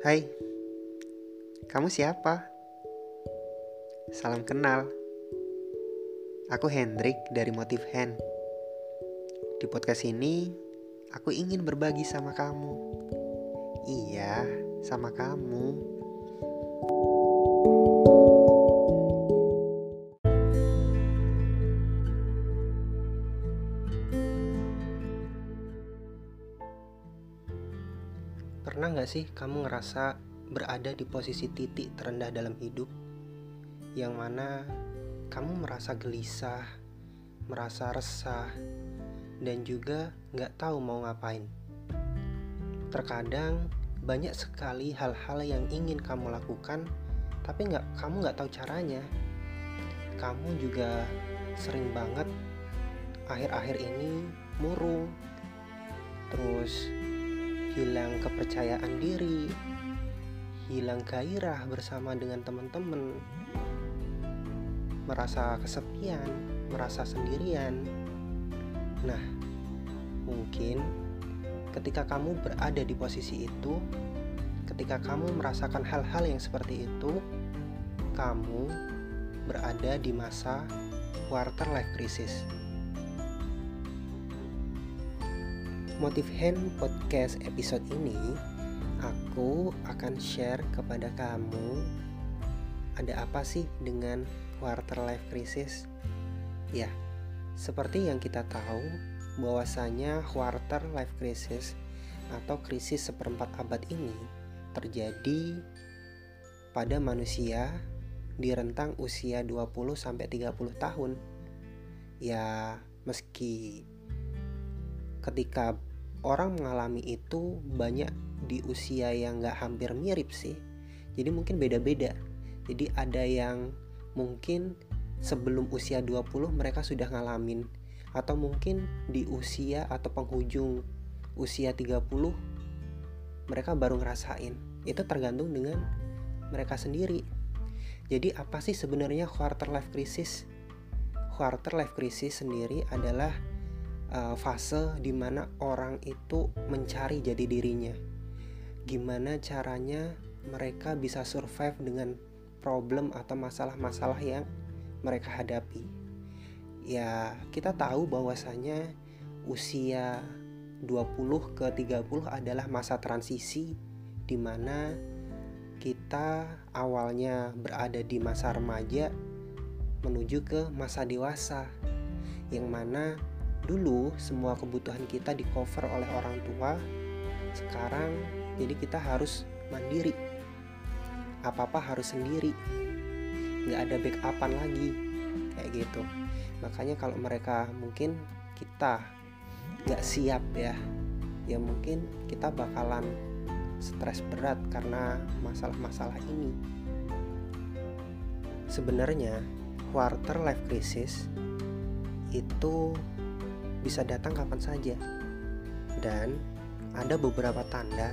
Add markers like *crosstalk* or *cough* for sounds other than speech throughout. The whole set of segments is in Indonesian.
Hai, kamu siapa? Salam kenal. Aku Hendrik dari Motif Hand. Di podcast ini, aku ingin berbagi sama kamu. Iya, sama kamu. Pernah gak sih kamu ngerasa berada di posisi titik terendah dalam hidup? Yang mana kamu merasa gelisah, merasa resah, dan juga gak tahu mau ngapain. Terkadang banyak sekali hal-hal yang ingin kamu lakukan, tapi nggak kamu nggak tahu caranya. Kamu juga sering banget akhir-akhir ini murung, terus hilang kepercayaan diri, hilang gairah bersama dengan teman-teman, merasa kesepian, merasa sendirian. Nah, mungkin ketika kamu berada di posisi itu, ketika kamu merasakan hal-hal yang seperti itu, kamu berada di masa quarter life crisis. Motif Hand Podcast episode ini aku akan share kepada kamu ada apa sih dengan quarter life crisis? Ya, seperti yang kita tahu bahwasanya quarter life crisis atau krisis seperempat abad ini terjadi pada manusia di rentang usia 20 sampai 30 tahun. Ya, meski ketika orang mengalami itu banyak di usia yang gak hampir mirip sih. Jadi mungkin beda-beda. Jadi ada yang mungkin sebelum usia 20 mereka sudah ngalamin. Atau mungkin di usia atau penghujung usia 30 mereka baru ngerasain. Itu tergantung dengan mereka sendiri. Jadi apa sih sebenarnya quarter life crisis? Quarter life crisis sendiri adalah uh, fase di mana orang itu mencari jadi dirinya. Gimana caranya mereka bisa survive dengan problem atau masalah-masalah yang mereka hadapi. Ya, kita tahu bahwasanya usia 20 ke 30 adalah masa transisi di mana kita awalnya berada di masa remaja menuju ke masa dewasa yang mana dulu semua kebutuhan kita di cover oleh orang tua sekarang jadi kita harus mandiri. Apa apa harus sendiri. Nggak ada backupan lagi. Kayak gitu. Makanya kalau mereka mungkin kita nggak siap ya ya mungkin kita bakalan stres berat karena masalah-masalah ini. Sebenarnya quarter life crisis itu bisa datang kapan saja. Dan ada beberapa tanda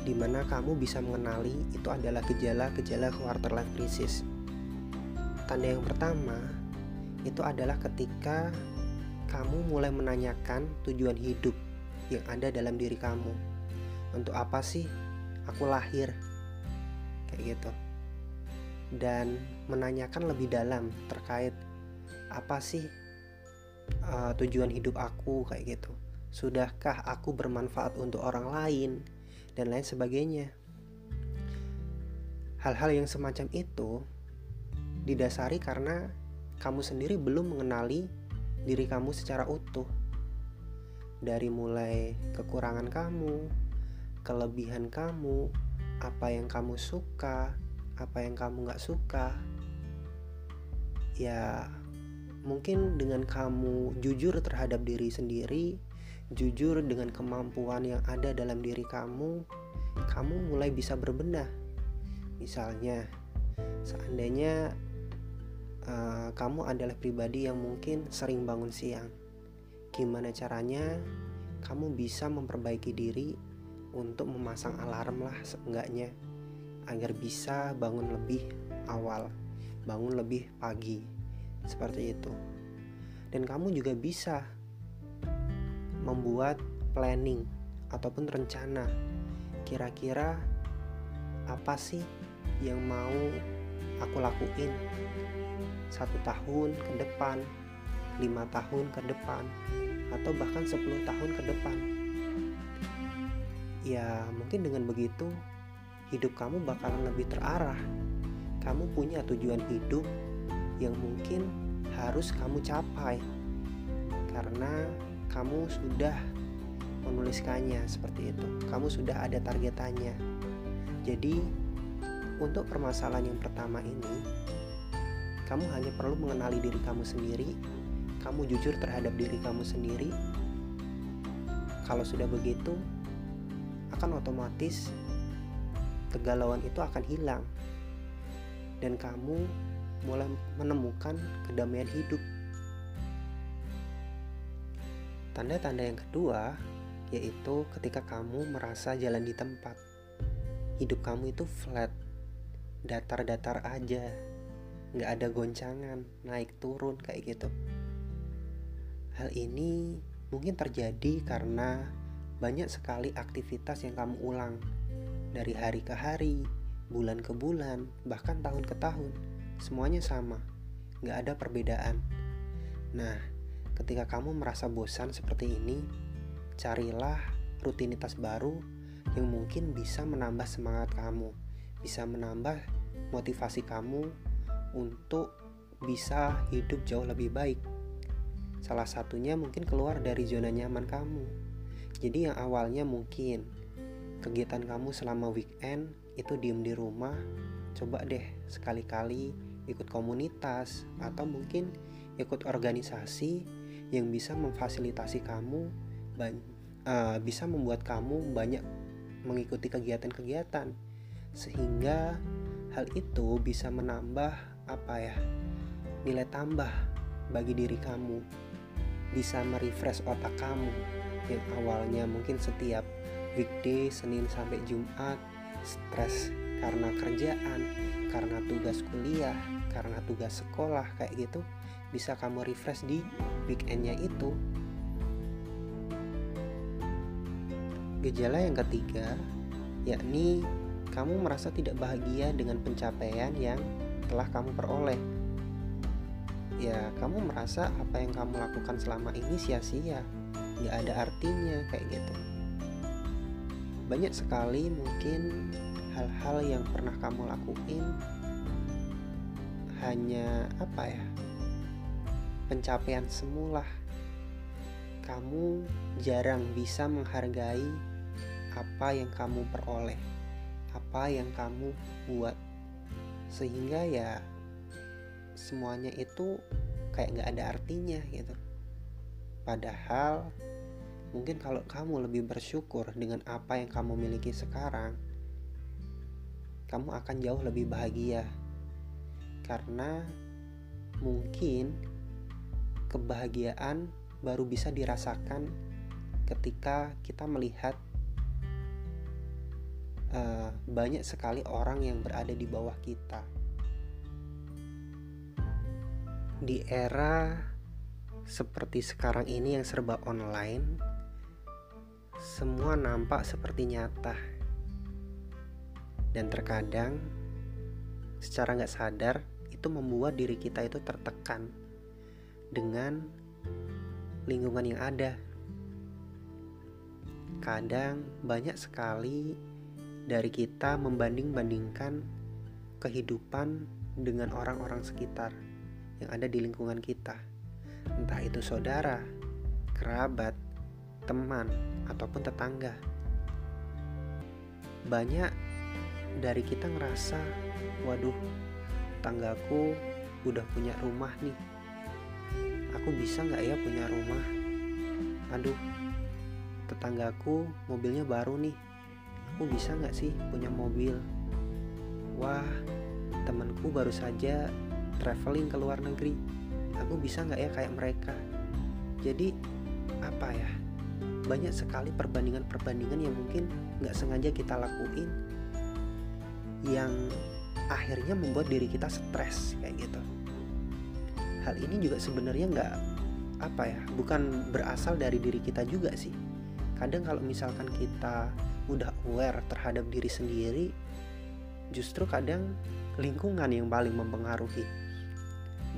di mana kamu bisa mengenali itu adalah gejala-gejala quarter life crisis. Tanda yang pertama itu adalah ketika kamu mulai menanyakan tujuan hidup yang ada dalam diri kamu. Untuk apa sih aku lahir? Kayak gitu. Dan menanyakan lebih dalam terkait apa sih uh, tujuan hidup aku kayak gitu. Sudahkah aku bermanfaat untuk orang lain? Dan lain sebagainya. Hal-hal yang semacam itu didasari karena kamu sendiri belum mengenali diri kamu secara utuh. Dari mulai kekurangan kamu kelebihan kamu apa yang kamu suka apa yang kamu nggak suka. Ya mungkin dengan kamu jujur terhadap diri sendiri, jujur dengan kemampuan yang ada dalam diri kamu, kamu mulai bisa berbenah. Misalnya, seandainya uh, kamu adalah pribadi yang mungkin sering bangun siang, gimana caranya kamu bisa memperbaiki diri untuk memasang alarm lah seenggaknya agar bisa bangun lebih awal, bangun lebih pagi seperti itu. Dan kamu juga bisa membuat planning ataupun rencana kira-kira apa sih yang mau aku lakuin satu tahun ke depan lima tahun ke depan atau bahkan 10 tahun ke depan. Ya mungkin dengan begitu hidup kamu bakalan lebih terarah. Kamu punya tujuan hidup yang mungkin harus kamu capai karena kamu sudah menuliskannya seperti itu. Kamu sudah ada targetannya. Jadi, untuk permasalahan yang pertama ini, kamu hanya perlu mengenali diri kamu sendiri. Kamu jujur terhadap diri kamu sendiri. Kalau sudah begitu, akan otomatis kegalauan itu akan hilang, dan kamu mulai menemukan kedamaian hidup. Tanda-tanda yang kedua yaitu ketika kamu merasa jalan di tempat. Hidup kamu itu flat, datar-datar aja, nggak ada goncangan, naik turun kayak gitu. Hal ini mungkin terjadi karena banyak sekali aktivitas yang kamu ulang dari hari ke hari, bulan ke bulan, bahkan tahun ke tahun. Semuanya sama, nggak ada perbedaan. Nah, ketika kamu merasa bosan seperti ini, carilah rutinitas baru yang mungkin bisa menambah semangat kamu, bisa menambah motivasi kamu untuk bisa hidup jauh lebih baik. Salah satunya mungkin keluar dari zona nyaman kamu. Jadi yang awalnya mungkin kegiatan kamu selama weekend itu diem di rumah, coba deh sekali-kali ikut komunitas atau mungkin ikut organisasi yang bisa memfasilitasi kamu uh, bisa membuat kamu banyak mengikuti kegiatan-kegiatan. Sehingga hal itu bisa menambah apa ya nilai tambah bagi diri kamu. Bisa merefresh otak kamu. Yang awalnya mungkin setiap weekday Senin sampai Jumat stres karena kerjaan karena tugas kuliah karena tugas sekolah kayak gitu bisa kamu refresh di weekendnya itu Gejala yang ketiga, yakni kamu merasa tidak bahagia dengan pencapaian yang telah kamu peroleh. Ya, kamu merasa apa yang kamu lakukan selama ini sia-sia, nggak ada artinya kayak gitu. Banyak sekali mungkin hal-hal yang pernah kamu lakuin hanya apa ya pencapaian semula kamu jarang bisa menghargai apa yang kamu peroleh, apa yang kamu buat, sehingga ya semuanya itu kayak nggak ada artinya gitu. Padahal mungkin kalau kamu lebih bersyukur dengan apa yang kamu miliki sekarang, kamu akan jauh lebih bahagia karena mungkin kebahagiaan baru bisa dirasakan ketika kita melihat uh, banyak sekali orang yang berada di bawah kita. Di era seperti sekarang ini yang serba online, semua nampak seperti nyata. Dan terkadang secara nggak sadar itu membuat diri kita itu tertekan dengan lingkungan yang ada. Kadang banyak sekali dari kita membanding-bandingkan kehidupan dengan orang-orang sekitar yang ada di lingkungan kita. Entah itu saudara, kerabat, teman, ataupun tetangga. Banyak dari kita ngerasa, waduh, tanggaku udah punya rumah nih. Aku bisa nggak ya punya rumah? Aduh, tetanggaku mobilnya baru nih. Aku bisa nggak sih punya mobil? Wah temanku baru saja traveling ke luar negeri. Aku bisa nggak ya kayak mereka? Jadi apa ya? Banyak sekali perbandingan-perbandingan yang mungkin nggak sengaja kita lakuin yang akhirnya membuat diri kita stres kayak gitu. Hal ini juga sebenarnya nggak apa ya bukan berasal dari diri kita juga sih. Kadang kalau misalkan kita udah aware terhadap diri sendiri justru kadang lingkungan yang paling mempengaruhi.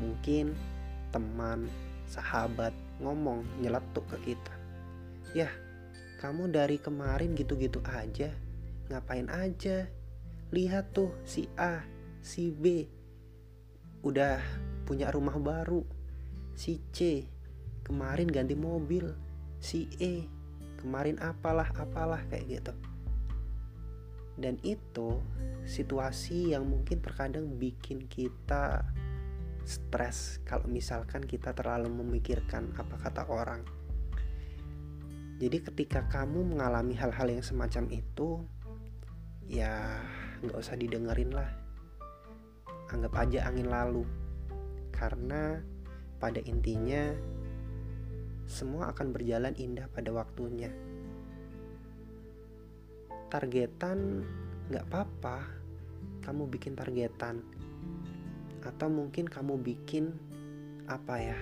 Mungkin teman sahabat ngomong nyeletuk ke kita. Ya kamu dari kemarin gitu-gitu aja ngapain aja lihat tuh si A si B. Udah punya rumah baru. Si C kemarin ganti mobil. Si E kemarin apalah apalah kayak gitu. Dan itu situasi yang mungkin terkadang bikin kita stres kalau misalkan kita terlalu memikirkan apa kata orang. Jadi ketika kamu mengalami hal-hal yang semacam itu ya nggak usah didengerin lah anggap aja angin lalu karena pada intinya semua akan berjalan indah pada waktunya. Targetan nggak apa-apa, kamu bikin targetan, atau mungkin kamu bikin apa ya,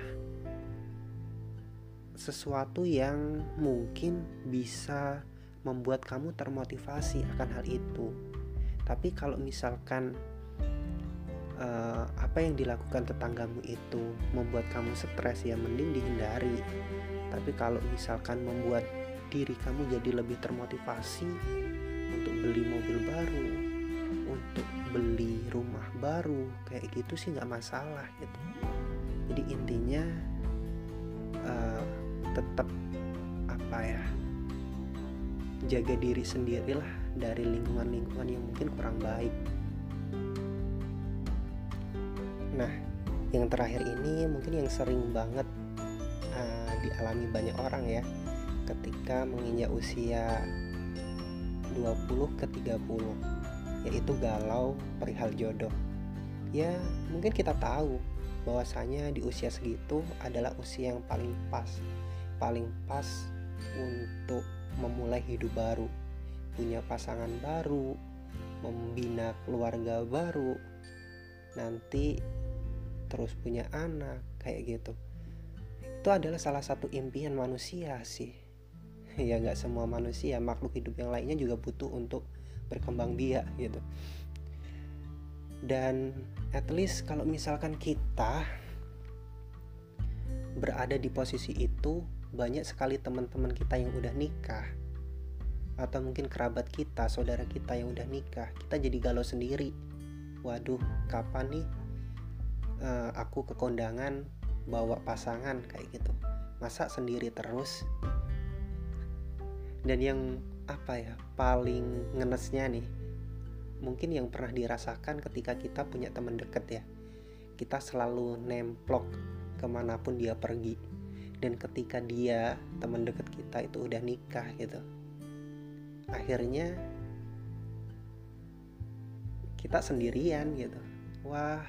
sesuatu yang mungkin bisa membuat kamu termotivasi akan hal itu. Tapi kalau misalkan uh, apa yang dilakukan tetanggamu itu membuat kamu stres ya mending dihindari. Tapi kalau misalkan membuat diri kamu jadi lebih termotivasi untuk beli mobil baru untuk beli rumah baru kayak gitu sih nggak masalah gitu. Jadi intinya uh, tetap apa ya jaga diri sendirilah dari lingkungan-lingkungan yang mungkin kurang baik Nah, yang terakhir ini mungkin yang sering banget uh, dialami banyak orang ya ketika menginjak usia 20 ke 30 yaitu galau perihal jodoh. Ya, mungkin kita tahu bahwasanya di usia segitu adalah usia yang paling pas, paling pas untuk memulai hidup baru, punya pasangan baru, membina keluarga baru. Nanti terus punya anak kayak gitu. Itu adalah salah satu impian manusia sih. *laughs* Ya nggak semua manusia makhluk hidup yang lainnya juga butuh untuk berkembang biak gitu. Dan at least kalau misalkan kita berada di posisi itu banyak sekali teman-teman kita yang udah nikah atau mungkin kerabat kita saudara kita yang udah nikah kita jadi galau sendiri. Waduh kapan nih uh, aku ke kondangan bawa pasangan kayak gitu. Masa sendiri terus? Dan yang apa ya paling ngenesnya nih mungkin yang pernah dirasakan ketika kita punya teman deket ya. Kita selalu nemplok ke mana pun dia pergi. Dan ketika dia teman deket kita itu udah nikah gitu akhirnya kita sendirian gitu. Wah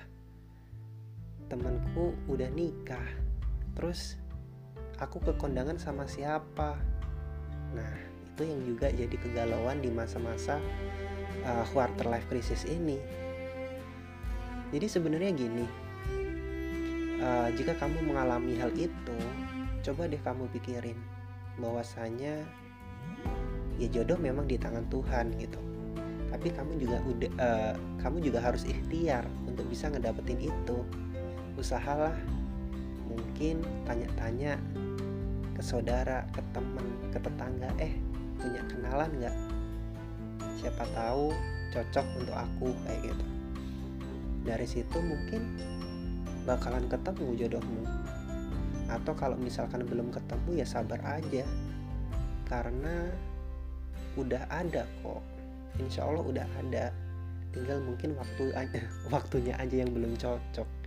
temanku udah nikah. Terus aku ke kondangan sama siapa? Nah itu yang juga jadi kegalauan di masa-masa uh, quarter life crisis ini. Jadi sebenarnya gini uh, jika kamu mengalami hal itu coba deh kamu pikirin bahwasanya ya jodoh memang di tangan Tuhan gitu tapi kamu juga udah uh, kamu juga harus ikhtiar untuk bisa ngedapetin itu usahalah mungkin tanya-tanya ke saudara, ke teman, ke tetangga, eh punya kenalan nggak? Siapa tahu cocok untuk aku kayak gitu. Dari situ mungkin bakalan ketemu jodohmu. Atau kalau misalkan belum ketemu ya sabar aja. Karena udah ada kok. Insya Allah udah ada. Tinggal mungkin waktu aja, *laughs* waktunya aja yang belum cocok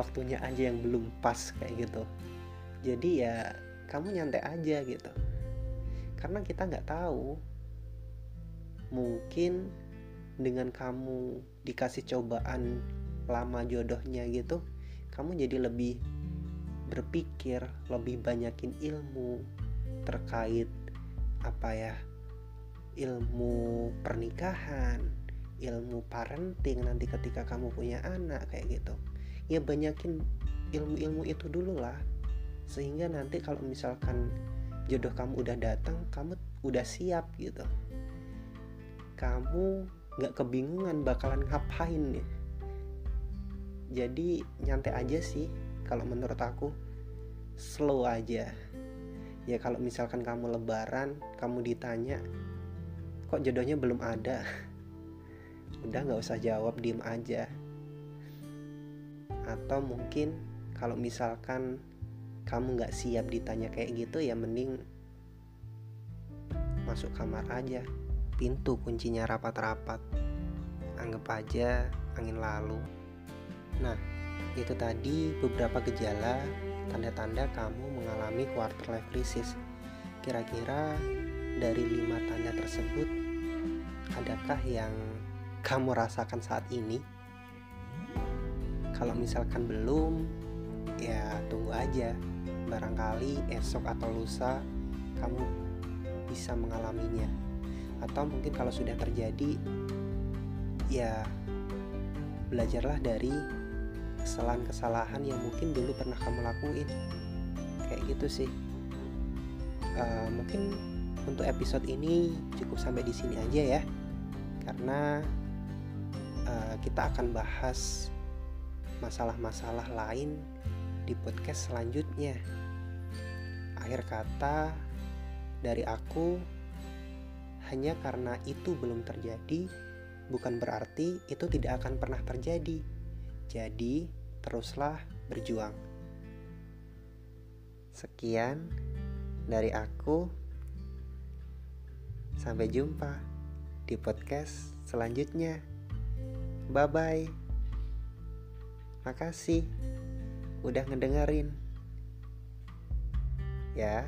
waktunya aja yang belum pas kayak gitu jadi ya kamu nyantai aja gitu karena kita nggak tahu mungkin dengan kamu dikasih cobaan lama jodohnya gitu kamu jadi lebih berpikir lebih banyakin ilmu terkait apa ya ilmu pernikahan ilmu parenting nanti ketika kamu punya anak kayak gitu. Ya banyakin ilmu-ilmu itu dulu lah. Sehingga nanti kalau misalkan jodoh kamu udah datang kamu udah siap gitu. Kamu nggak kebingungan bakalan ngapain nih jadi nyantai aja sih kalau menurut aku. Slow aja. Ya kalau misalkan kamu lebaran kamu ditanya kok jodohnya belum ada? Udah nggak usah jawab diem aja. Atau mungkin kalau misalkan kamu nggak siap ditanya kayak gitu ya mending masuk kamar aja. Pintu kuncinya rapat-rapat. Anggap aja angin lalu. Nah itu tadi beberapa gejala tanda-tanda kamu mengalami quarter life crisis. Kira-kira dari lima tanda tersebut, adakah yang kamu rasakan saat ini? Kalau misalkan belum, ya tunggu aja. Barangkali esok atau lusa kamu bisa mengalaminya. Atau mungkin kalau sudah terjadi, ya belajarlah dari kesalahan-kesalahan yang mungkin dulu pernah kamu lakuin kayak gitu sih uh, mungkin untuk episode ini cukup sampai di sini aja ya karena uh, kita akan bahas masalah-masalah lain di podcast selanjutnya akhir kata dari aku hanya karena itu belum terjadi bukan berarti itu tidak akan pernah terjadi jadi, teruslah berjuang. Sekian dari aku. Sampai jumpa di podcast selanjutnya. Bye bye. Makasih udah ngedengerin. Ya.